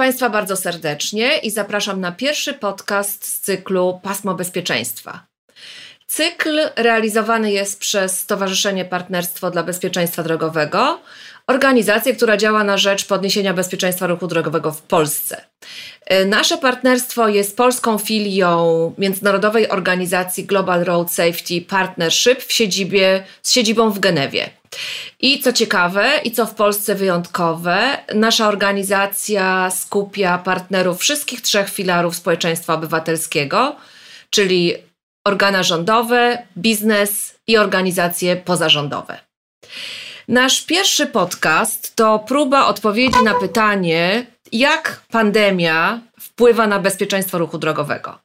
Państwa bardzo serdecznie i zapraszam na pierwszy podcast z cyklu Pasmo Bezpieczeństwa. Cykl realizowany jest przez Stowarzyszenie Partnerstwo dla Bezpieczeństwa Drogowego, organizację, która działa na rzecz podniesienia bezpieczeństwa ruchu drogowego w Polsce. E, nasze partnerstwo jest polską filią międzynarodowej organizacji Global Road Safety Partnership w siedzibie, z siedzibą w Genewie. I co ciekawe i co w Polsce wyjątkowe, nasza organizacja skupia partnerów wszystkich trzech filarów społeczeństwa obywatelskiego, czyli organa rządowe, biznes i organizacje pozarządowe. Nasz pierwszy podcast to próba odpowiedzi na pytanie, jak pandemia wpływa na bezpieczeństwo ruchu drogowego.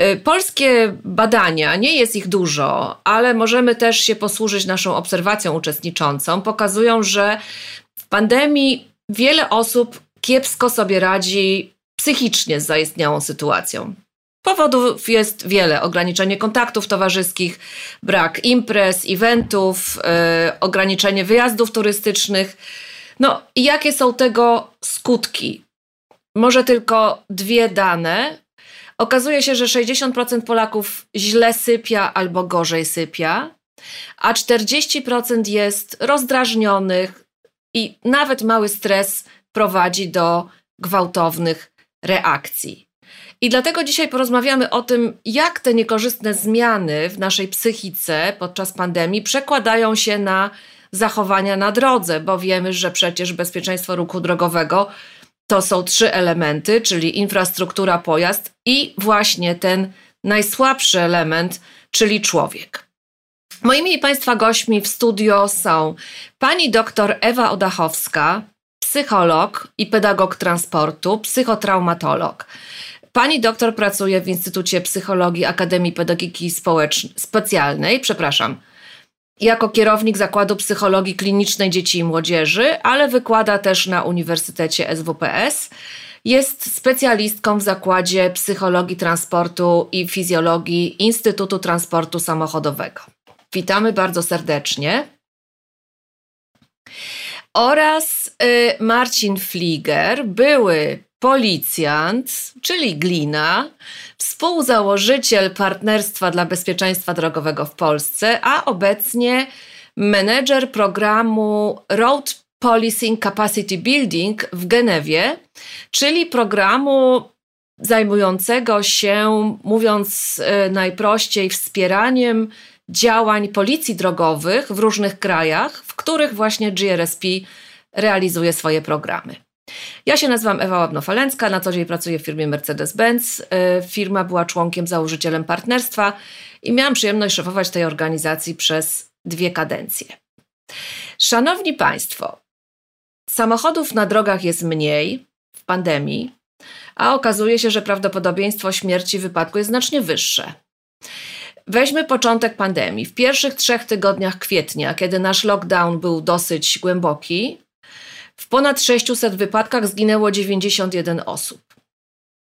Y, polskie badania, nie jest ich dużo, ale możemy też się posłużyć naszą obserwacją uczestniczącą, pokazują, że w pandemii wiele osób kiepsko sobie radzi psychicznie z zaistniałą sytuacją. Powodów jest wiele: ograniczenie kontaktów towarzyskich, brak imprez, eventów, yy, ograniczenie wyjazdów turystycznych. No i jakie są tego skutki? Może tylko dwie dane. Okazuje się, że 60% Polaków źle sypia albo gorzej sypia, a 40% jest rozdrażnionych i nawet mały stres prowadzi do gwałtownych reakcji. I dlatego dzisiaj porozmawiamy o tym, jak te niekorzystne zmiany w naszej psychice podczas pandemii przekładają się na zachowania na drodze, bo wiemy, że przecież bezpieczeństwo ruchu drogowego to są trzy elementy, czyli infrastruktura, pojazd i właśnie ten najsłabszy element, czyli człowiek. Moimi i Państwa gośćmi w studio są pani doktor Ewa Odachowska, psycholog i pedagog transportu, psychotraumatolog. Pani doktor pracuje w Instytucie Psychologii Akademii Pedagogiki Społecznej, Specjalnej, przepraszam, jako kierownik Zakładu Psychologii Klinicznej Dzieci i Młodzieży, ale wykłada też na Uniwersytecie SWPS. Jest specjalistką w Zakładzie Psychologii Transportu i Fizjologii Instytutu Transportu Samochodowego. Witamy bardzo serdecznie. Oraz y, Marcin Flieger, były policjant, czyli Glina, współzałożyciel Partnerstwa dla Bezpieczeństwa Drogowego w Polsce, a obecnie menedżer programu Road Policing Capacity Building w Genewie, czyli programu zajmującego się, mówiąc e, najprościej, wspieraniem działań policji drogowych w różnych krajach, w których właśnie GRSP realizuje swoje programy. Ja się nazywam Ewa Łabno-Falencka, na co dzień pracuję w firmie Mercedes-Benz. Y, firma była członkiem, założycielem partnerstwa i miałam przyjemność szefować tej organizacji przez dwie kadencje. Szanowni Państwo, samochodów na drogach jest mniej w pandemii, a okazuje się, że prawdopodobieństwo śmierci wypadku jest znacznie wyższe. Weźmy początek pandemii. W pierwszych trzech tygodniach kwietnia, kiedy nasz lockdown był dosyć głęboki, w ponad 600 wypadkach zginęło 91 osób.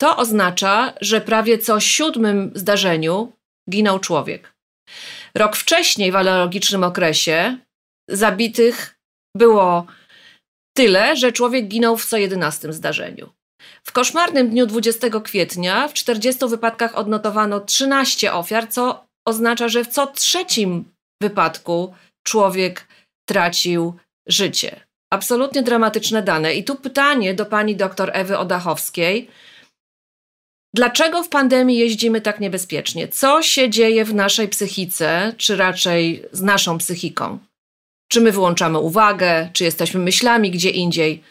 To oznacza, że prawie co siódmym zdarzeniu ginął człowiek. Rok wcześniej, w analogicznym okresie, zabitych było tyle, że człowiek ginął w co jedenastym zdarzeniu. W koszmarnym dniu 20 kwietnia w 40 wypadkach odnotowano 13 ofiar, co oznacza, że w co trzecim wypadku człowiek tracił życie. Absolutnie dramatyczne dane. I tu pytanie do pani doktor Ewy Odachowskiej. Dlaczego w pandemii jeździmy tak niebezpiecznie? Co się dzieje w naszej psychice, czy raczej z naszą psychiką? Czy my wyłączamy uwagę, czy jesteśmy myślami gdzie indziej?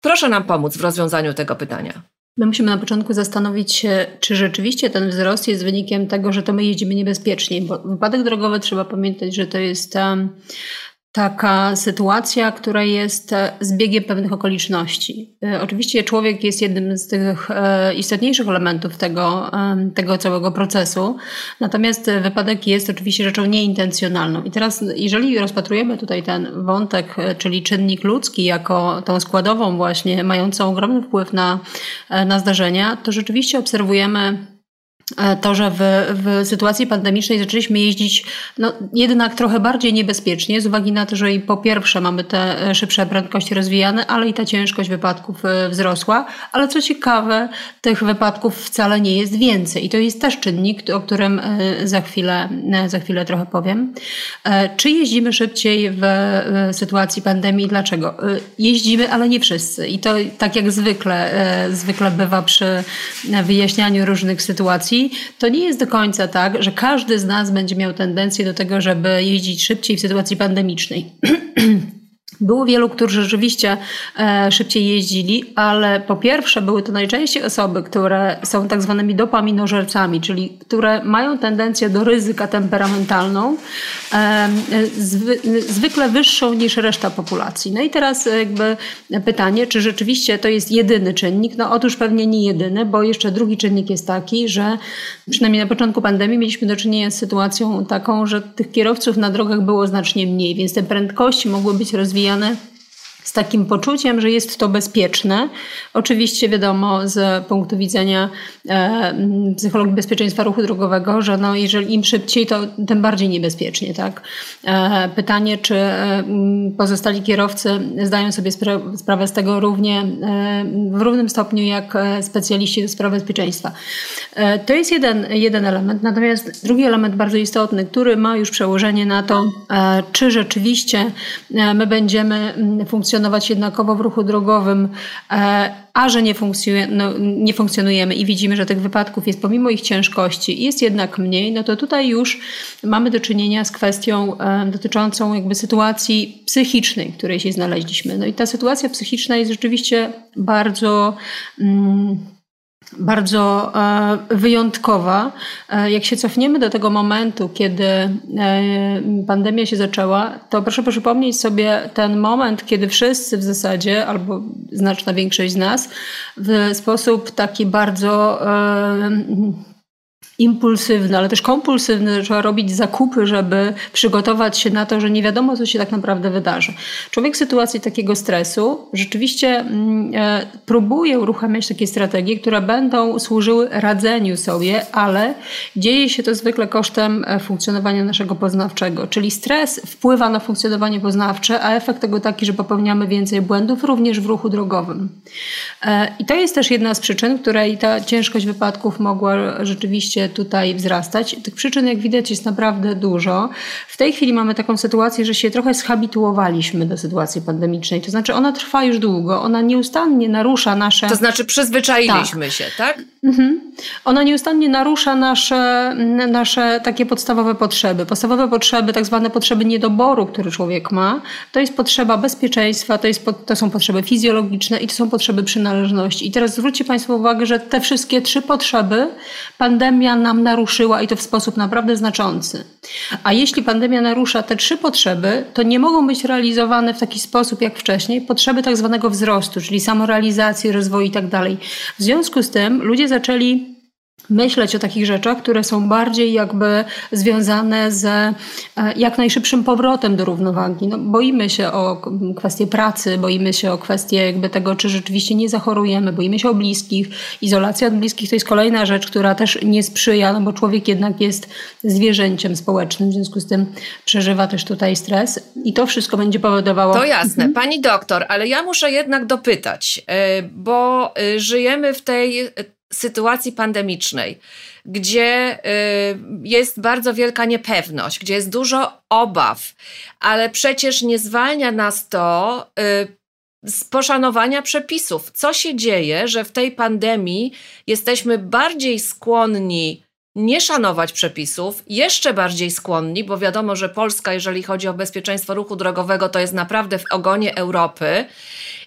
Proszę nam pomóc w rozwiązaniu tego pytania. My musimy na początku zastanowić się, czy rzeczywiście ten wzrost jest wynikiem tego, że to my jeździmy niebezpiecznie, bo wypadek drogowy trzeba pamiętać, że to jest um, taka sytuacja, która jest e, zbiegiem pewnych okoliczności. E, oczywiście człowiek jest jednym z tych e, istotniejszych elementów tego, tego całego procesu, natomiast wypadek jest oczywiście rzeczą nieintencjonalną. I teraz, jeżeli rozpatrujemy tutaj ten wątek, czyli czynnik ludzki, jako tą składową właśnie, mającą ogromny wpływ na, na zdarzenia, to rzeczywiście obserwujemy to, że w, w sytuacji pandemicznej zaczęliśmy jeździć no, jednak trochę bardziej niebezpiecznie, z uwagi na to, że i po pierwsze mamy te e, szybsze prędkości rozwijane, ale i ta ciężkość wypadków e, wzrosła. Ale co ciekawe, tych wypadków wcale nie jest więcej. I to jest też czynnik, o którym za chwilę, za chwilę trochę powiem. Czy jeździmy szybciej w sytuacji pandemii? Dlaczego? Jeździmy, ale nie wszyscy. I to tak jak zwykle, zwykle bywa przy wyjaśnianiu różnych sytuacji to nie jest do końca tak, że każdy z nas będzie miał tendencję do tego, żeby jeździć szybciej w sytuacji pandemicznej. Było wielu, którzy rzeczywiście e, szybciej jeździli, ale po pierwsze były to najczęściej osoby, które są tak zwanymi dopaminożercami, czyli które mają tendencję do ryzyka temperamentalną, e, zwy, zwykle wyższą niż reszta populacji. No i teraz jakby pytanie, czy rzeczywiście to jest jedyny czynnik? No otóż pewnie nie jedyny, bo jeszcze drugi czynnik jest taki, że przynajmniej na początku pandemii mieliśmy do czynienia z sytuacją taką, że tych kierowców na drogach było znacznie mniej, więc te prędkości mogły być rozwijane rozwijane z takim poczuciem, że jest to bezpieczne. Oczywiście wiadomo z punktu widzenia e, psychologii bezpieczeństwa ruchu drogowego, że no, jeżeli im szybciej, to tym bardziej niebezpiecznie. Tak? E, pytanie, czy e, pozostali kierowcy zdają sobie spra sprawę z tego równie, e, w równym stopniu jak e, specjaliści do spraw bezpieczeństwa. E, to jest jeden, jeden element. Natomiast drugi element bardzo istotny, który ma już przełożenie na to, czy rzeczywiście my będziemy funkcjonować funkcjonować jednakowo w ruchu drogowym, e, a że nie, funkcjonuje, no, nie funkcjonujemy i widzimy, że tych wypadków jest pomimo ich ciężkości jest jednak mniej, no to tutaj już mamy do czynienia z kwestią e, dotyczącą jakby sytuacji psychicznej, w której się znaleźliśmy. No i ta sytuacja psychiczna jest rzeczywiście bardzo. Mm, bardzo e, wyjątkowa. E, jak się cofniemy do tego momentu, kiedy e, pandemia się zaczęła, to proszę przypomnieć sobie ten moment, kiedy wszyscy w zasadzie, albo znaczna większość z nas, w sposób taki bardzo impulsywny, ale też kompulsywny, trzeba robić zakupy, żeby przygotować się na to, że nie wiadomo, co się tak naprawdę wydarzy. Człowiek w sytuacji takiego stresu rzeczywiście mm, e, próbuje uruchamiać takie strategie, które będą służyły radzeniu sobie, ale dzieje się to zwykle kosztem e, funkcjonowania naszego poznawczego. Czyli stres wpływa na funkcjonowanie poznawcze, a efekt tego taki, że popełniamy więcej błędów również w ruchu drogowym. E, I to jest też jedna z przyczyn, której ta ciężkość wypadków mogła rzeczywiście tutaj wzrastać. Tych przyczyn, jak widać, jest naprawdę dużo. W tej chwili mamy taką sytuację, że się trochę zhabituowaliśmy do sytuacji pandemicznej. To znaczy, ona trwa już długo, ona nieustannie narusza nasze. To znaczy, przyzwyczailiśmy tak. się, tak? Mhm. Ona nieustannie narusza nasze, nasze takie podstawowe potrzeby. Podstawowe potrzeby, tak zwane potrzeby niedoboru, który człowiek ma, to jest potrzeba bezpieczeństwa, to, jest, to są potrzeby fizjologiczne i to są potrzeby przynależności. I teraz zwróćcie Państwo uwagę, że te wszystkie trzy potrzeby pandemia nam naruszyła i to w sposób naprawdę znaczący. A jeśli pandemia narusza te trzy potrzeby, to nie mogą być realizowane w taki sposób jak wcześniej potrzeby tak zwanego wzrostu, czyli samorealizacji, rozwoju i tak dalej. W związku z tym ludzie zaczęli myśleć o takich rzeczach, które są bardziej jakby związane z e, jak najszybszym powrotem do równowagi. No, boimy się o kwestie pracy, boimy się o kwestie jakby tego, czy rzeczywiście nie zachorujemy, boimy się o bliskich. Izolacja od bliskich to jest kolejna rzecz, która też nie sprzyja, no bo człowiek jednak jest zwierzęciem społecznym, w związku z tym przeżywa też tutaj stres i to wszystko będzie powodowało... To jasne. Mhm. Pani doktor, ale ja muszę jednak dopytać, e, bo e, żyjemy w tej sytuacji pandemicznej, gdzie y, jest bardzo wielka niepewność, gdzie jest dużo obaw, ale przecież nie zwalnia nas to y, z poszanowania przepisów. Co się dzieje, że w tej pandemii jesteśmy bardziej skłonni nie szanować przepisów, jeszcze bardziej skłonni, bo wiadomo, że Polska, jeżeli chodzi o bezpieczeństwo ruchu drogowego, to jest naprawdę w ogonie Europy.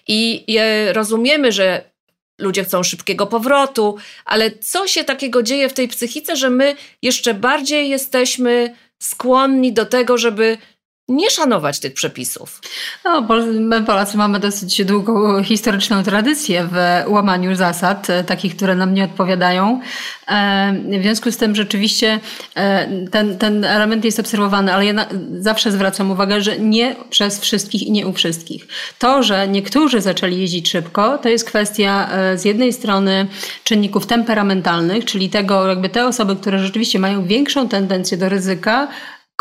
I rozumiemy, że ludzie chcą szybkiego powrotu, ale co się takiego dzieje w tej psychice, że my jeszcze bardziej jesteśmy skłonni do tego, żeby nie szanować tych przepisów? No, my Polacy mamy dosyć długą historyczną tradycję w łamaniu zasad, e, takich, które nam nie odpowiadają. E, w związku z tym rzeczywiście e, ten, ten element jest obserwowany, ale ja zawsze zwracam uwagę, że nie przez wszystkich i nie u wszystkich. To, że niektórzy zaczęli jeździć szybko, to jest kwestia z jednej strony czynników temperamentalnych, czyli tego, jakby te osoby, które rzeczywiście mają większą tendencję do ryzyka,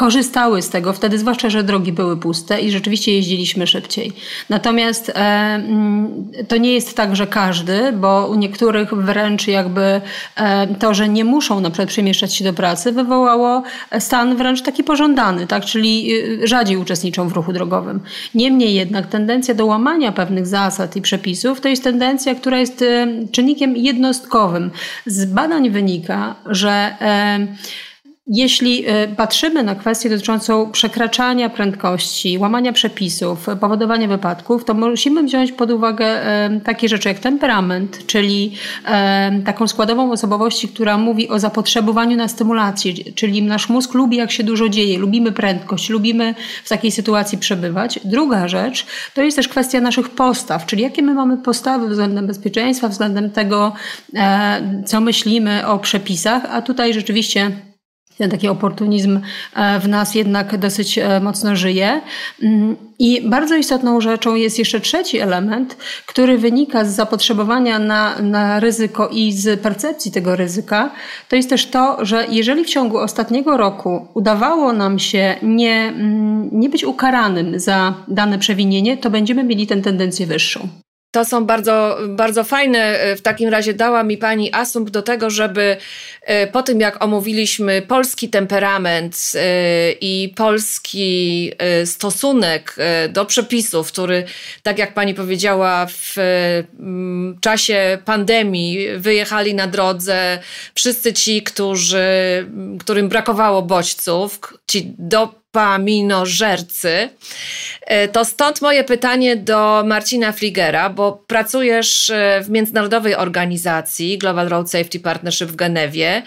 korzystały z tego wtedy, zwłaszcza, że drogi były puste i rzeczywiście jeździliśmy szybciej. Natomiast e, mm, to nie jest tak, że każdy, bo u niektórych wręcz jakby e, to, że nie muszą na przykład przemieszczać się do pracy, wywołało stan wręcz taki pożądany, tak? czyli y, rzadziej uczestniczą w ruchu drogowym. Niemniej jednak tendencja do łamania pewnych zasad i przepisów to jest tendencja, która jest y, czynnikiem jednostkowym. Z badań wynika, że e, jeśli e, patrzymy na kwestię dotyczącą przekraczania prędkości, łamania przepisów, powodowania wypadków, to musimy wziąć pod uwagę e, takie rzeczy jak temperament, czyli e, taką składową osobowości, która mówi o zapotrzebowaniu na stymulację, czyli nasz mózg lubi jak się dużo dzieje, lubimy prędkość, lubimy w takiej sytuacji przebywać. Druga rzecz to jest też kwestia naszych postaw, czyli jakie my mamy postawy względem bezpieczeństwa, względem tego, co myślimy o przepisach, a tutaj rzeczywiście ten taki oportunizm e, w nas jednak dosyć e, mocno żyje. Mm, I bardzo istotną rzeczą jest jeszcze trzeci element, który wynika z zapotrzebowania na, na ryzyko i z percepcji tego ryzyka. To jest też to, że jeżeli w ciągu ostatniego roku udawało nam się nie, mm, nie być ukaranym za dane przewinienie, to będziemy mieli tę tendencję wyższą. To są bardzo, bardzo fajne. W takim razie dała mi Pani asumpt do tego, żeby e, po tym, jak omówiliśmy polski temperament e, i polski stosunek do przepisów, który, tak jak Pani powiedziała, w czasie pandemii wyjechali na drodze wszyscy ci, którzy, którym brakowało bodźców, ci do dopaminożercy. E, to stąd moje pytanie do Marcina Fligera, bo pracujesz e, w międzynarodowej organizacji Global Road Safety Partnership w Genewie.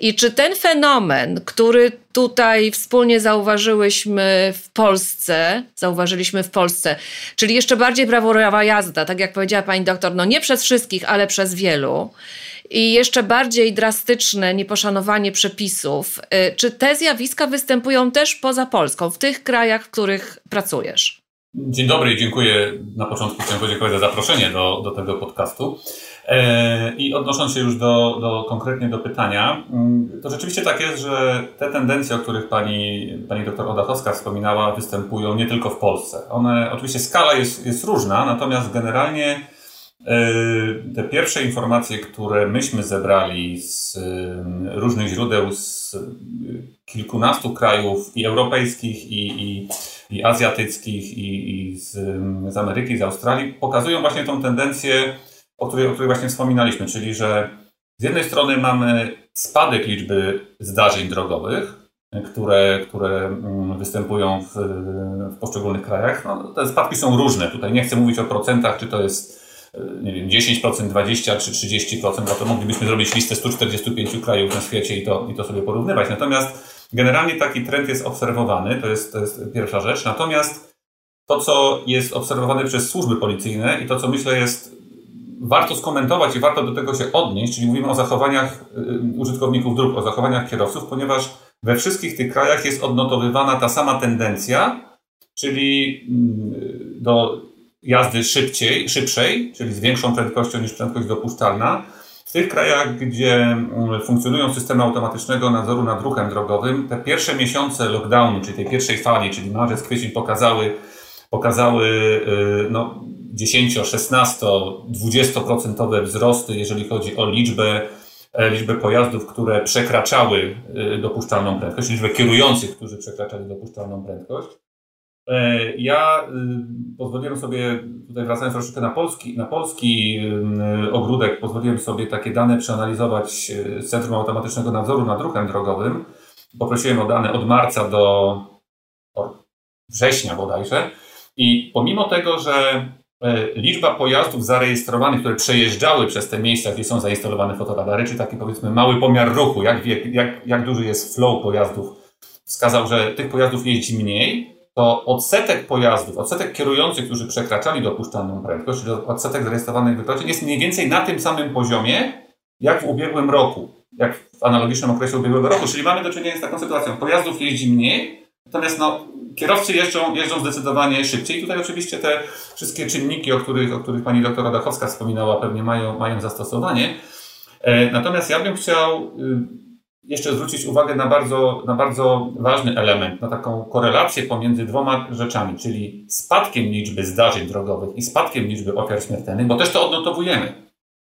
I czy ten fenomen, który tutaj wspólnie zauważyłyśmy w Polsce, zauważyliśmy w Polsce, czyli jeszcze bardziej brawurowa jazda, tak jak powiedziała pani doktor, no nie przez wszystkich, ale przez wielu, i jeszcze bardziej drastyczne nieposzanowanie przepisów. Y, czy te zjawiska występują też poza Polską, w tych krajach, w których pracujesz? Dzień dobry i dziękuję. Na początku chciałem podziękować za zaproszenie do, do tego podcastu. E, I odnosząc się już do, do, konkretnie do pytania, mm, to rzeczywiście tak jest, że te tendencje, o których pani, pani doktor Odatowska wspominała, występują nie tylko w Polsce. One, oczywiście skala jest, jest różna, natomiast generalnie te pierwsze informacje, które myśmy zebrali z różnych źródeł, z kilkunastu krajów i europejskich, i, i, i azjatyckich, i, i z, z Ameryki, z Australii, pokazują właśnie tą tendencję, o której, o której właśnie wspominaliśmy, czyli że z jednej strony mamy spadek liczby zdarzeń drogowych, które, które występują w, w poszczególnych krajach. No, te spadki są różne. Tutaj nie chcę mówić o procentach, czy to jest nie wiem, 10%, 20 czy 30%, bo to moglibyśmy zrobić listę 145 krajów na świecie i to, i to sobie porównywać. Natomiast generalnie taki trend jest obserwowany, to jest, to jest pierwsza rzecz. Natomiast to, co jest obserwowane przez służby policyjne i to, co myślę jest warto skomentować i warto do tego się odnieść, czyli mówimy o zachowaniach y, użytkowników dróg, o zachowaniach kierowców, ponieważ we wszystkich tych krajach jest odnotowywana ta sama tendencja, czyli mm, do jazdy szybciej, szybszej, czyli z większą prędkością niż prędkość dopuszczalna. W tych krajach, gdzie mm, funkcjonują systemy automatycznego nadzoru nad ruchem drogowym, te pierwsze miesiące lockdownu, czyli tej pierwszej fali, czyli marzec, kwiecień, pokazały, pokazały y, no, 10, 16, 20% wzrosty, jeżeli chodzi o liczbę, e, liczbę pojazdów, które przekraczały y, dopuszczalną prędkość, liczbę kierujących, którzy przekraczali dopuszczalną prędkość. E, ja y, pozwoliłem sobie, tutaj wracając troszeczkę na polski, na polski y, ogródek, pozwoliłem sobie takie dane przeanalizować z Centrum Automatycznego Nadzoru nad Ruchem Drogowym. Poprosiłem o dane od marca do września bodajże. I pomimo tego, że e, liczba pojazdów zarejestrowanych, które przejeżdżały przez te miejsca, gdzie są zainstalowane fotoradary, czy taki powiedzmy mały pomiar ruchu, jak, jak, jak duży jest flow pojazdów, wskazał, że tych pojazdów jeździ mniej, to odsetek pojazdów, odsetek kierujących, którzy przekraczali dopuszczalną prędkość, czyli odsetek zarejestrowanych wykroczeń jest mniej więcej na tym samym poziomie, jak w ubiegłym roku, jak w analogicznym okresie ubiegłego roku. Czyli mamy do czynienia z taką sytuacją. Pojazdów jeździ mniej, natomiast no, kierowcy jeżdżą, jeżdżą zdecydowanie szybciej. I tutaj oczywiście te wszystkie czynniki, o których, o których pani doktor Dachowska wspominała, pewnie mają, mają zastosowanie. E, natomiast ja bym chciał y, jeszcze zwrócić uwagę na bardzo, na bardzo ważny element, na taką korelację pomiędzy dwoma rzeczami, czyli spadkiem liczby zdarzeń drogowych i spadkiem liczby ofiar śmiertelnych, bo też to odnotowujemy.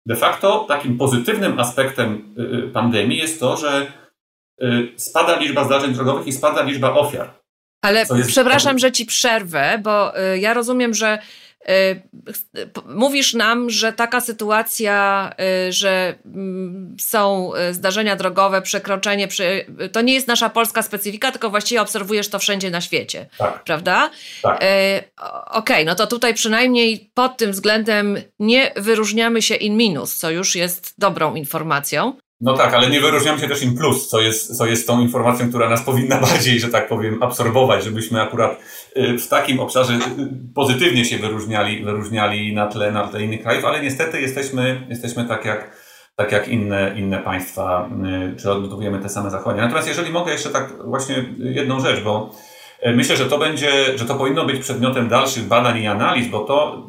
De facto takim pozytywnym aspektem y, y, pandemii jest to, że spada liczba zdarzeń drogowych i spada liczba ofiar. Ale przepraszam, że ci przerwę, bo ja rozumiem, że Y, mówisz nam, że taka sytuacja, y, że mm, są y, zdarzenia drogowe, przekroczenie, to nie jest nasza polska specyfika, tylko właściwie obserwujesz to wszędzie na świecie, tak. prawda? Tak. Okej, okay, no to tutaj przynajmniej pod tym względem nie wyróżniamy się in minus, co już jest dobrą informacją. No tak, ale nie wyróżniam się też im plus, co jest, co jest tą informacją, która nas powinna bardziej, że tak powiem, absorbować, żebyśmy akurat y, w takim obszarze y, pozytywnie się wyróżniali, wyróżniali na tle, na tle innych krajów, ale niestety jesteśmy, jesteśmy tak jak, tak jak inne, inne państwa, y, czy odnotowujemy te same zachowania. Natomiast jeżeli mogę jeszcze tak właśnie jedną rzecz, bo myślę, że to będzie, że to powinno być przedmiotem dalszych badań i analiz, bo to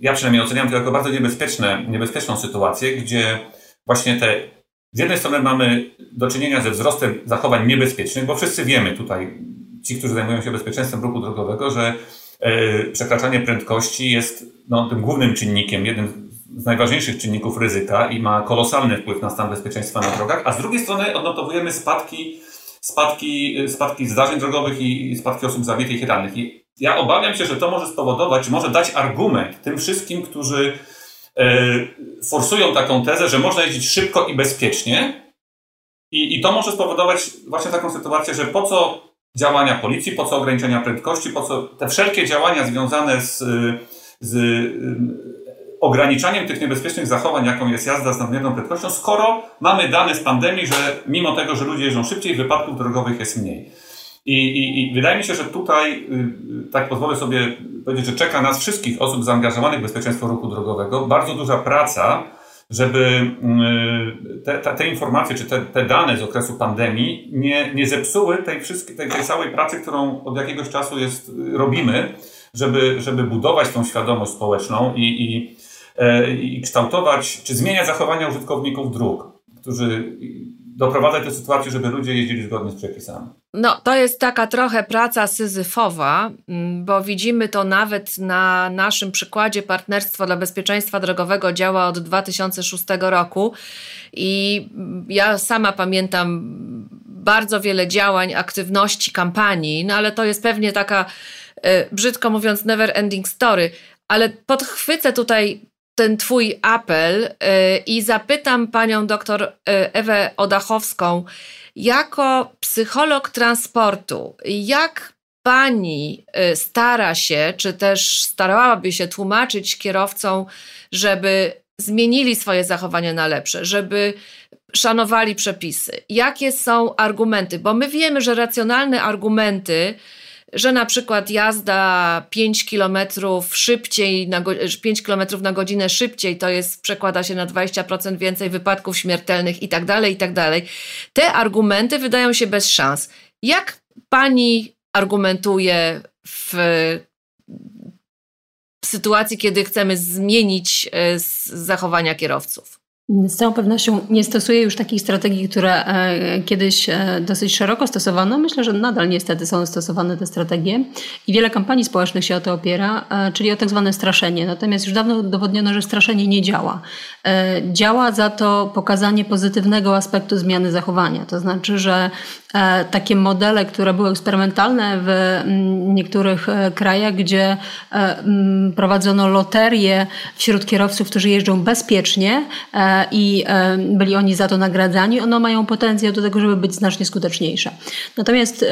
ja przynajmniej oceniam to jako bardzo niebezpieczne, niebezpieczną sytuację, gdzie właśnie te z jednej strony mamy do czynienia ze wzrostem zachowań niebezpiecznych, bo wszyscy wiemy tutaj, ci, którzy zajmują się bezpieczeństwem ruchu drogowego, że e, przekraczanie prędkości jest no, tym głównym czynnikiem, jednym z najważniejszych czynników ryzyka i ma kolosalny wpływ na stan bezpieczeństwa na drogach, a z drugiej strony odnotowujemy spadki, spadki, spadki zdarzeń drogowych i spadki osób zabitych i rannych. I ja obawiam się, że to może spowodować, może dać argument tym wszystkim, którzy E, forsują taką tezę, że można jeździć szybko i bezpiecznie. I, I to może spowodować właśnie taką sytuację, że po co działania policji, po co ograniczenia prędkości, po co te wszelkie działania związane z, z ograniczaniem tych niebezpiecznych zachowań, jaką jest jazda z nadmierną prędkością, skoro mamy dane z pandemii, że mimo tego, że ludzie jeżdżą szybciej, wypadków drogowych jest mniej. I, i, I, wydaje mi się, że tutaj, y, tak pozwolę sobie powiedzieć, że czeka nas wszystkich osób zaangażowanych w bezpieczeństwo ruchu drogowego bardzo duża praca, żeby y, te, te, informacje czy te, te, dane z okresu pandemii nie, nie zepsuły tej, wszystkiej, tej, tej całej pracy, którą od jakiegoś czasu jest, y, robimy, żeby, żeby budować tą świadomość społeczną i, i, e, i kształtować czy zmieniać zachowania użytkowników dróg, którzy doprowadzać do sytuacji, żeby ludzie jeździli zgodnie z przepisami. No, to jest taka trochę praca syzyfowa, mm, bo widzimy to nawet na naszym przykładzie Partnerstwo dla Bezpieczeństwa Drogowego działa od 2006 roku i ja sama pamiętam bardzo wiele działań, aktywności, kampanii, no ale to jest pewnie taka, y, brzydko mówiąc, never ending story. Ale podchwycę tutaj ten Twój apel y, i zapytam panią doktor y, Ewę Odachowską, jako psycholog transportu, jak pani y, stara się, czy też starałaby się tłumaczyć kierowcom, żeby zmienili swoje zachowanie na lepsze, żeby szanowali przepisy? Jakie są argumenty? Bo my wiemy, że racjonalne argumenty że na przykład jazda 5 km szybciej, na 5 km na godzinę szybciej to jest, przekłada się na 20% więcej wypadków śmiertelnych i tak dalej, i tak dalej. Te argumenty wydają się bez szans. Jak pani argumentuje w sytuacji, kiedy chcemy zmienić e, zachowania kierowców? Z całą pewnością nie stosuję już takich strategii, które e, kiedyś e, dosyć szeroko stosowano. Myślę, że nadal niestety są stosowane te strategie i wiele kampanii społecznych się o to opiera, e, czyli o tak zwane straszenie. Natomiast już dawno udowodniono, że straszenie nie działa. Działa za to pokazanie pozytywnego aspektu zmiany zachowania. To znaczy, że takie modele, które były eksperymentalne w mm, niektórych krajach, gdzie mm, prowadzono loterie wśród kierowców, którzy jeżdżą bezpiecznie, i byli oni za to nagradzani, one mają potencjał do tego, żeby być znacznie skuteczniejsze. Natomiast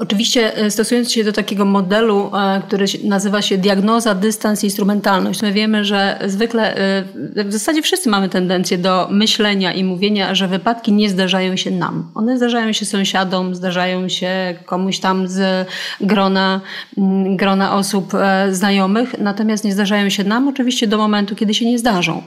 Oczywiście e, stosując się do takiego modelu, e, który nazywa się diagnoza, dystans, instrumentalność, my wiemy, że zwykle, e, w zasadzie wszyscy mamy tendencję do myślenia i mówienia, że wypadki nie zdarzają się nam. One zdarzają się sąsiadom, zdarzają się komuś tam z grona, mm, grona osób znajomych, natomiast nie zdarzają się nam oczywiście do momentu, kiedy się nie zdarzą.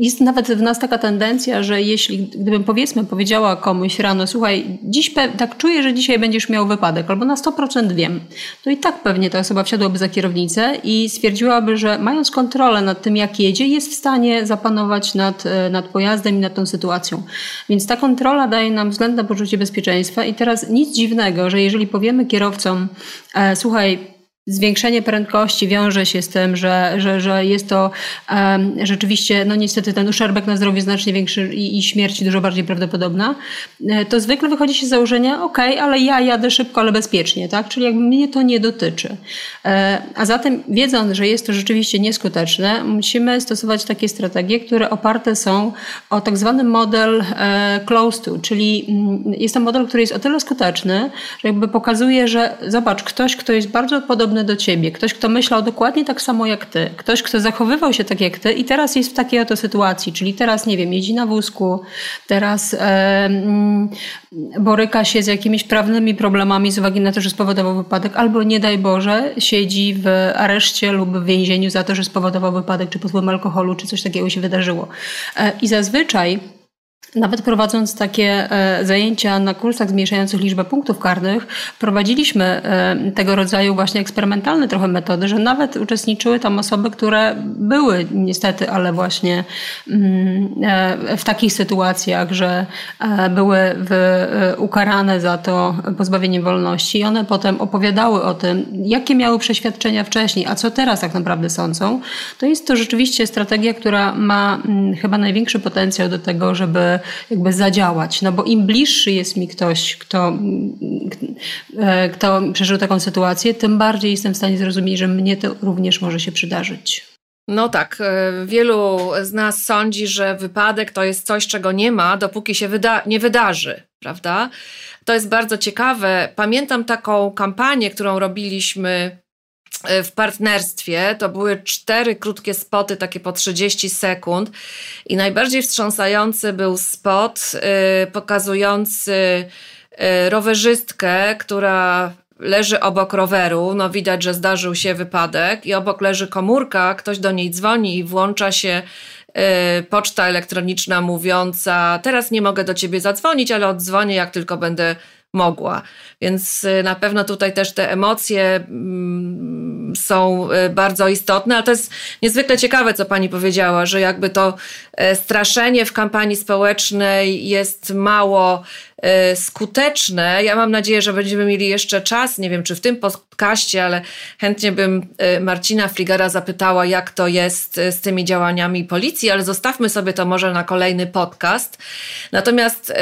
Jest nawet w nas taka tendencja, że jeśli, gdybym powiedzmy powiedziała komuś rano, słuchaj, dziś tak czuję, że dzisiaj będziesz miał wypadek, albo na 100% wiem, to i tak pewnie ta osoba wsiadłaby za kierownicę i stwierdziłaby, że mając kontrolę nad tym, jak jedzie, jest w stanie zapanować nad, e, nad pojazdem i nad tą sytuacją. Więc ta kontrola daje nam względne poczucie bezpieczeństwa i teraz nic dziwnego, że jeżeli powiemy kierowcom, e, słuchaj, Zwiększenie prędkości wiąże się z tym, że, że, że jest to um, rzeczywiście, no niestety ten uszczerbek na zdrowiu znacznie większy i, i śmierć dużo bardziej prawdopodobna, e, to zwykle wychodzi się z założenia, ok, ale ja jadę szybko, ale bezpiecznie, tak? Czyli jakby mnie to nie dotyczy. E, a zatem wiedząc, że jest to rzeczywiście nieskuteczne, musimy stosować takie strategie, które oparte są o tak zwany model e, close to, czyli mm, jest to model, który jest o tyle skuteczny, że jakby pokazuje, że zobacz, ktoś, kto jest bardzo podobny podobny do ciebie, ktoś, kto myślał dokładnie tak samo jak ty, ktoś, kto zachowywał się tak jak ty i teraz jest w takiej oto sytuacji, czyli teraz, nie wiem, jeździ na wózku, teraz e, boryka się z jakimiś prawnymi problemami z uwagi na to, że spowodował wypadek, albo nie daj Boże, siedzi w areszcie lub w więzieniu za to, że spowodował wypadek, czy pod wpływem alkoholu, czy coś takiego się wydarzyło. E, I zazwyczaj nawet prowadząc takie e, zajęcia na kursach zmniejszających liczbę punktów karnych, prowadziliśmy e, tego rodzaju właśnie eksperymentalne trochę metody, że nawet uczestniczyły tam osoby, które były niestety, ale właśnie mm, e, w takich sytuacjach, że były ukarane za to pozbawienie wolności i one potem opowiadały o tym, jakie miały przeświadczenia wcześniej, a co teraz tak naprawdę sądzą. To jest to rzeczywiście strategia, która ma mm, chyba największy potencjał do tego, żeby jakby zadziałać. No bo im bliższy jest mi ktoś, kto, kto przeżył taką sytuację, tym bardziej jestem w stanie zrozumieć, że mnie to również może się przydarzyć. No tak, e, wielu z nas sądzi, że wypadek to jest coś, czego nie ma, dopóki się wyda nie wydarzy, prawda? To jest bardzo ciekawe. Pamiętam taką kampanię, którą robiliśmy w partnerstwie. To były cztery krótkie spoty, takie po 30 sekund. I najbardziej wstrząsający był spot y, pokazujący y, rowerzystkę, która leży obok roweru. No widać, że zdarzył się wypadek, i obok leży komórka, ktoś do niej dzwoni i włącza się y, poczta elektroniczna mówiąca: Teraz nie mogę do ciebie zadzwonić, ale oddzwonię, jak tylko będę mogła. Więc y, na pewno tutaj też te emocje mm, są y, bardzo istotne, ale to jest niezwykle ciekawe, co pani powiedziała, że jakby to e, straszenie w kampanii społecznej jest mało skuteczne. Ja mam nadzieję, że będziemy mieli jeszcze czas, nie wiem czy w tym podcaście, ale chętnie bym e, Marcina Fligera zapytała, jak to jest e, z tymi działaniami policji, ale zostawmy sobie to może na kolejny podcast. Natomiast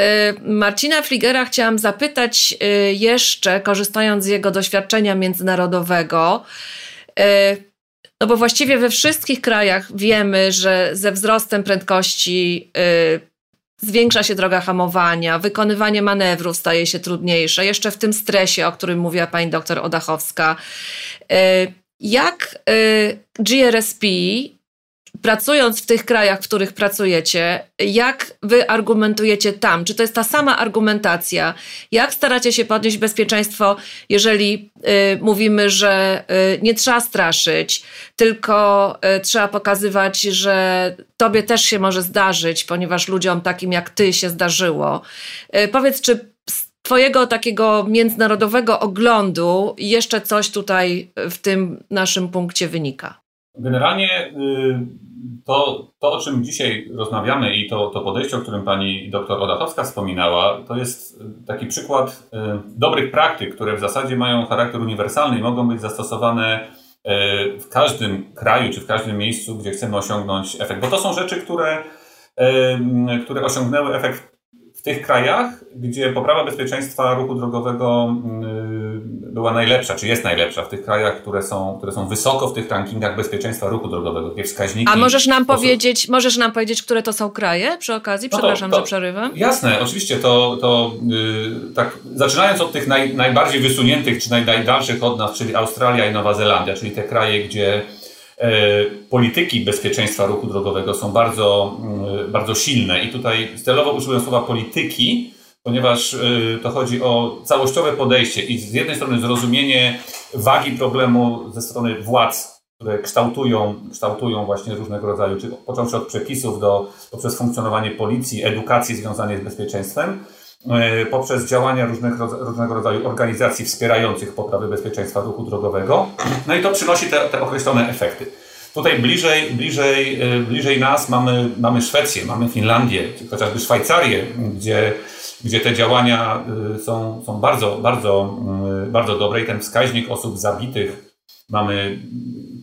Marcina Fligera chciałam zapytać jeszcze, korzystając z jego doświadczenia międzynarodowego, no bo właściwie we wszystkich krajach wiemy, że ze wzrostem prędkości Zwiększa się droga hamowania, wykonywanie manewrów staje się trudniejsze, jeszcze w tym stresie, o którym mówiła pani doktor Odachowska. Y, jak y, GRSP pracując w tych krajach, w których pracujecie, jak wy argumentujecie tam? Czy to jest ta sama argumentacja? Jak staracie się podnieść bezpieczeństwo, jeżeli y, mówimy, że y, nie trzeba straszyć, tylko y, trzeba pokazywać, że tobie też się może zdarzyć, ponieważ ludziom takim jak ty się zdarzyło. Y, powiedz, czy z Twojego takiego międzynarodowego oglądu jeszcze coś tutaj w tym naszym punkcie wynika? Generalnie y, to, to, o czym dzisiaj rozmawiamy i to, to podejście, o którym pani doktor Odachowska wspominała, to jest taki przykład y, dobrych praktyk, które w zasadzie mają charakter uniwersalny i mogą być zastosowane y, w każdym kraju czy w każdym miejscu, gdzie chcemy osiągnąć efekt. Bo to są rzeczy, które, które osiągnęły efekt w tych krajach, gdzie poprawa bezpieczeństwa ruchu drogowego y, była najlepsza, czy jest najlepsza, w tych krajach, które są, które są wysoko w tych rankingach bezpieczeństwa ruchu drogowego, takie wskaźniki. A możesz nam powiedzieć, możesz nam powiedzieć, które to są kraje przy okazji? Przepraszam, no to, to, że przerywam. Jasne, oczywiście to, to yy, tak, zaczynając od tych naj, najbardziej wysuniętych, czy naj, najdalszych od nas, czyli Australia i Nowa Zelandia, czyli te kraje, gdzie polityki bezpieczeństwa ruchu drogowego są bardzo, mm, bardzo silne. I tutaj celowo użyłem słowa polityki, ponieważ e, to chodzi o całościowe podejście i z jednej strony zrozumienie wagi problemu ze strony władz, które kształtują, kształtują właśnie różnego rodzaju, czy począwszy od przepisów do, poprzez funkcjonowanie policji, edukacji związanej z bezpieczeństwem, E, poprzez działania różnych, różnego rodzaju organizacji wspierających poprawę bezpieczeństwa ruchu drogowego. No i to przynosi te, te określone efekty. Tutaj bliżej, bliżej, e, bliżej nas mamy, mamy Szwecję, mamy Finlandię, chociażby Szwajcarię, gdzie, gdzie te działania e, są, są bardzo, bardzo, bardzo dobre i ten wskaźnik osób zabitych mamy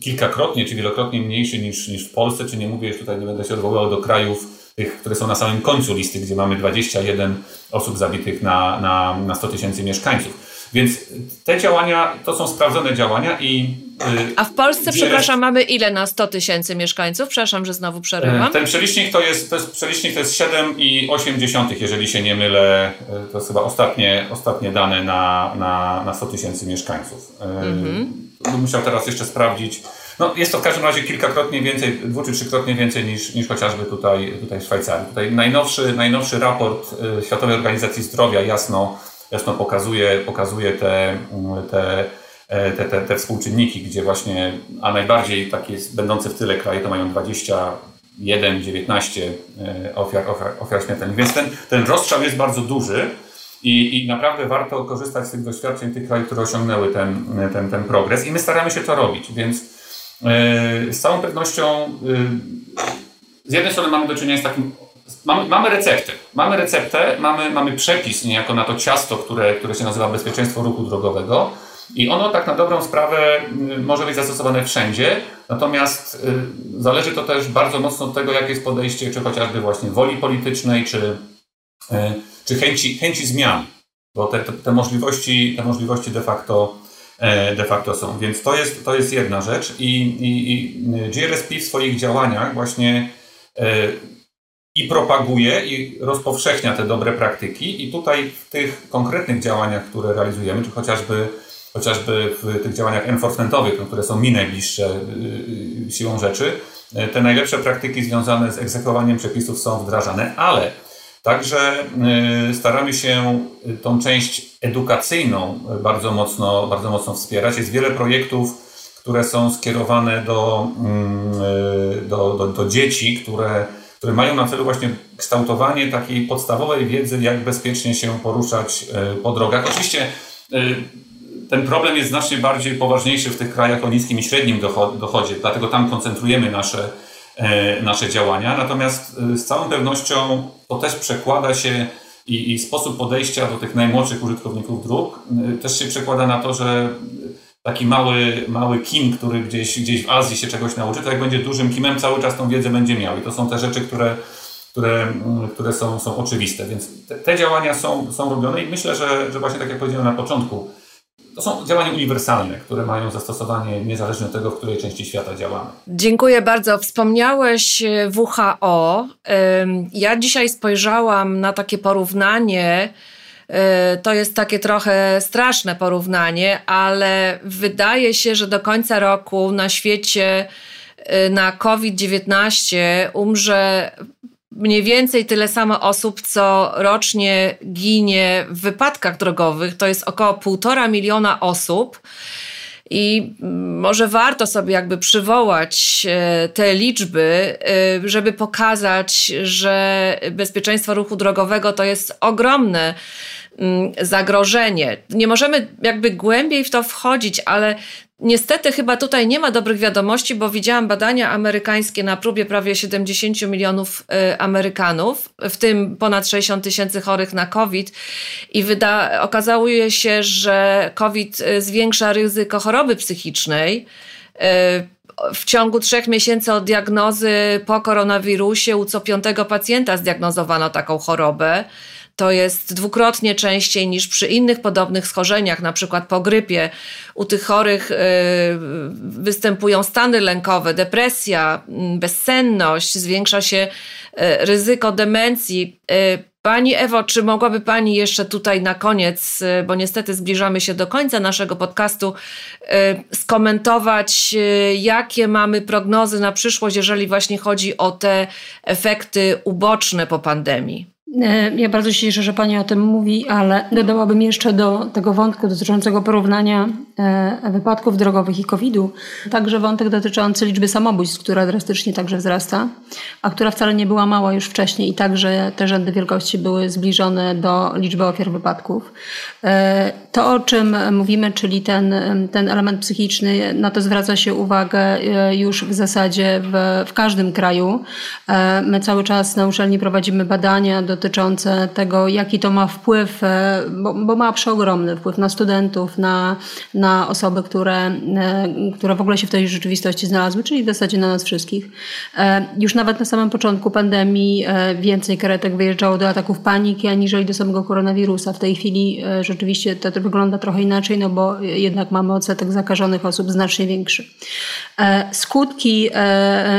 kilkakrotnie czy wielokrotnie mniejszy niż, niż w Polsce, czy nie mówię, już tutaj nie będę się odwoływał do krajów tych, które są na samym końcu listy, gdzie mamy 21 osób zabitych na, na, na 100 tysięcy mieszkańców. Więc te działania to są sprawdzone działania i. Yy, A w Polsce, przepraszam, mamy ile na 100 tysięcy mieszkańców? Przepraszam, że znowu przerywam. Ten przelicznik to jest, to jest, przelicznik to jest 7,8, jeżeli się nie mylę. Y, to jest chyba ostatnie, ostatnie dane na, na, na 100 tysięcy mieszkańców. Yy, mhm. Musiał teraz jeszcze sprawdzić. No, jest to w każdym razie kilkakrotnie więcej, dwu czy trzykrotnie więcej niż, niż chociażby tutaj, tutaj w Szwajcarii. Tutaj najnowszy, najnowszy raport y, Światowej Organizacji Zdrowia jasno, jasno pokazuje, pokazuje te, te, e, te, te, te współczynniki, gdzie właśnie, a najbardziej takie będące w tyle kraje to mają 21, 19 e, ofiar, ofiar, ofiar śmiertelnych. Więc ten, ten rozstrzał jest bardzo duży. I, I naprawdę warto korzystać z tych doświadczeń tych krajów, które osiągnęły ten, ten, ten progres i my staramy się to robić. Więc z całą pewnością e, z jednej strony mamy do czynienia z takim Mamy, mamy receptę. Mamy receptę, mamy, mamy przepis niejako na to ciasto, które, które się nazywa bezpieczeństwo ruchu drogowego. I ono tak na dobrą sprawę może być zastosowane wszędzie, natomiast y, zależy to też bardzo mocno od tego, jakie jest podejście, czy chociażby właśnie woli politycznej, czy, czy chęci, chęci zmian, bo te, te, te, możliwości, te możliwości de facto E, de facto są. Więc to jest, to jest jedna rzecz. I, i, i GRSP w swoich działaniach właśnie e, i propaguje i rozpowszechnia te dobre praktyki. I tutaj w tych konkretnych działaniach, które realizujemy, czy chociażby chociażby w tych działaniach enforcementowych, które są mi najbliższe y, y, siłą rzeczy, e, te najlepsze praktyki związane z egzekwowaniem przepisów są wdrażane, ale Także y, staramy się tą część edukacyjną bardzo mocno, bardzo mocno wspierać. Jest wiele projektów, które są skierowane do, mm, do, do, do dzieci, które, które mają na celu właśnie kształtowanie takiej podstawowej wiedzy, jak bezpiecznie się poruszać y, po drogach. Oczywiście ten problem jest znacznie bardziej poważniejszy w tych krajach o niskim i średnim dochodzie, dlatego tam koncentrujemy nasze E, nasze działania. Natomiast e, z całą pewnością to też przekłada się i, i sposób podejścia do tych najmłodszych użytkowników dróg e, też się przekłada na to, że taki mały, mały kim, który gdzieś, gdzieś w Azji się czegoś nauczy, to jak będzie dużym kimem, cały czas tą wiedzę będzie miał. I to są te rzeczy, które, które, które są, są oczywiste. Więc te, te działania są, są robione i myślę, że, że właśnie tak jak powiedziałem na początku, to są działania uniwersalne, które mają zastosowanie niezależnie od tego, w której części świata działamy. Dziękuję bardzo. Wspomniałeś e, WHO. Ja dzisiaj spojrzałam na takie porównanie. E, to jest takie trochę straszne porównanie, ale wydaje się, że do końca roku na świecie e, na COVID-19 umrze mniej więcej tyle samo osób, co rocznie ginie w wypadkach drogowych. To jest około półtora miliona osób. I może warto sobie jakby przywołać e, te liczby, e, żeby pokazać, że bezpieczeństwo ruchu drogowego to jest ogromne mm, zagrożenie. Nie możemy jakby głębiej w to wchodzić, ale Niestety chyba tutaj nie ma dobrych wiadomości, bo widziałam badania amerykańskie na próbie prawie 70 milionów y, Amerykanów, w tym ponad 60 tysięcy chorych na COVID i wyda- okazuje się, że COVID y, zwiększa ryzyko choroby psychicznej. Y, w ciągu trzech miesięcy od diagnozy po koronawirusie u co piątego pacjenta zdiagnozowano taką chorobę To jest dwukrotnie częściej niż przy innych podobnych schorzeniach, na przykład po grypie. U tych chorych y, występują stany lękowe, depresja, mm, bezsenność, zwiększa się y, ryzyko demencji. Y, Pani Ewo, czy mogłaby Pani jeszcze tutaj na koniec, bo niestety zbliżamy się do końca naszego podcastu, skomentować, jakie mamy prognozy na przyszłość, jeżeli właśnie chodzi o te efekty uboczne po pandemii? E, ja bardzo się cieszę, że Pani o tym mówi, ale dodałabym jeszcze do tego wątku dotyczącego porównania e, wypadków drogowych i COVID-u, także wątek dotyczący liczby samobójstw, która drastycznie także wzrasta, a która wcale nie była mała już wcześniej i także te rzędy wielkości były zbliżone do liczby ofiar wypadków. E, to, o czym mówimy, czyli ten, ten element psychiczny, na to zwraca się uwagę już w zasadzie w, w każdym kraju. My cały czas na uczelni prowadzimy badania do dotyczące tego, jaki to ma wpływ, e, bo, bo ma przeogromny wpływ na studentów, na, na osoby, które, e, które w ogóle się w tej rzeczywistości znalazły, czyli w zasadzie na nas wszystkich. E, już nawet na samym początku pandemii więcej karetek wyjeżdżało do ataków paniki, aniżeli do samego koronawirusa. W tej chwili rzeczywiście to, wygląda trochę inaczej, no bo jednak mamy odsetek zakażonych osób znacznie większy. Skutki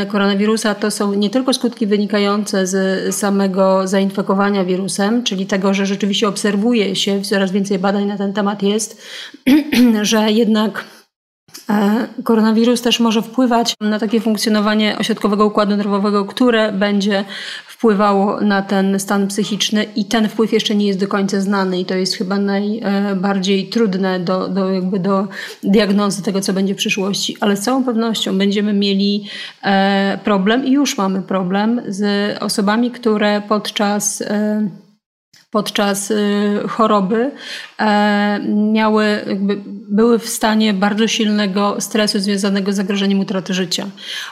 koronawirusa to są nie tylko skutki wynikające z samego zainfekowania, wirusem, czyli tego, że rzeczywiście obserwuje się, coraz więcej badań na ten temat jest, że jednak e, Koronawirus też może wpływać na takie funkcjonowanie ośrodkowego układu nerwowego, które będzie wpływało na ten stan psychiczny i ten wpływ jeszcze nie jest do końca znany i to jest chyba najbardziej trudne do, do, jakby do diagnozy tego, co będzie w przyszłości, ale z całą pewnością będziemy mieli e, problem i już mamy problem z osobami, które podczas e, podczas y, choroby e, miały, były w stanie bardzo silnego stresu związanego z zagrożeniem utraty życia.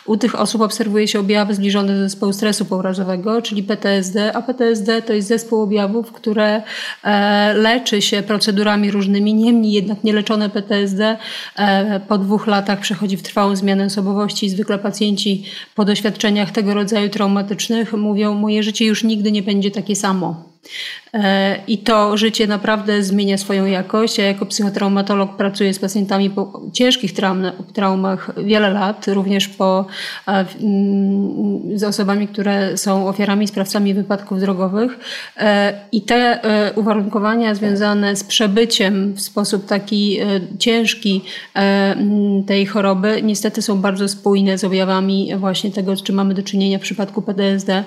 U tych osób obserwuje się objawy zbliżone do zespołu stresu pourazowego, czyli PTSD, a PTSD to jest zespół objawów, które e, leczy się procedurami różnymi, niemniej jednak nieleczone PTSD e, po dwóch latach przechodzi w trwałą zmianę osobowości. Zwykle pacjenci po doświadczeniach tego rodzaju traumatycznych mówią, moje życie już nigdy nie będzie takie samo. E, I to życie naprawdę zmienia swoją jakość. Ja jako psychotraumatolog pracuję z pacjentami po ciężkich traum, traumach wiele lat, również po, e, mm, z osobami, które są ofiarami, sprawcami wypadków drogowych. E, I te uwarunkowania związane z przebyciem w sposób taki ciężki tej choroby niestety są bardzo spójne z objawami właśnie tego, z czym mamy do czynienia w przypadku PTSD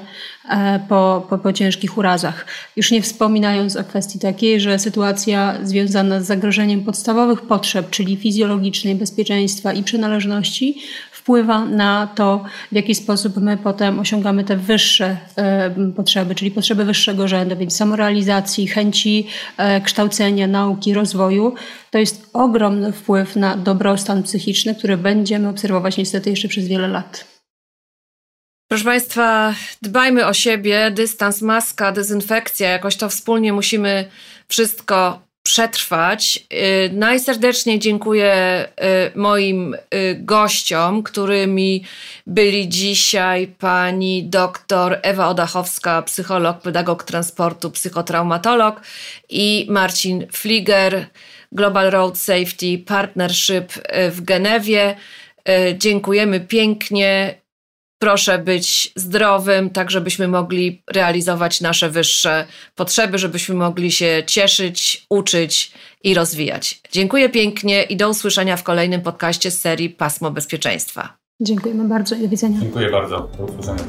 po, po, po ciężkich urazach. Już nie wspominając o kwestii takiej, że sytuacja związana z zagrożeniem podstawowych potrzeb, czyli fizjologicznej, bezpieczeństwa i przynależności, wpływa na to, w jaki sposób my potem osiągamy te wyższe e, potrzeby, czyli potrzeby wyższego rzędu, więc samorealizacji, chęci e, kształcenia, nauki, rozwoju. To jest ogromny wpływ na dobrostan psychiczny, który będziemy obserwować niestety jeszcze przez wiele lat. Proszę Państwa, dbajmy o siebie, dystans, maska, dezynfekcja, jakoś to wspólnie musimy wszystko przetrwać. Yy, najserdeczniej dziękuję yy, moim yy, gościom, którymi byli dzisiaj pani doktor Ewa Odachowska, psycholog, pedagog transportu, psychotraumatolog i Marcin Fliger, Global Road Safety Partnership y, w Genewie. Y, dziękujemy pięknie proszę być zdrowym, tak żebyśmy mogli realizować nasze wyższe potrzeby, żebyśmy mogli się cieszyć, uczyć i rozwijać. Dziękuję pięknie i do usłyszenia w kolejnym podcaście z serii Pasmo Bezpieczeństwa. Dziękujemy bardzo i do widzenia. Dziękuję bardzo. Do usłyszenia.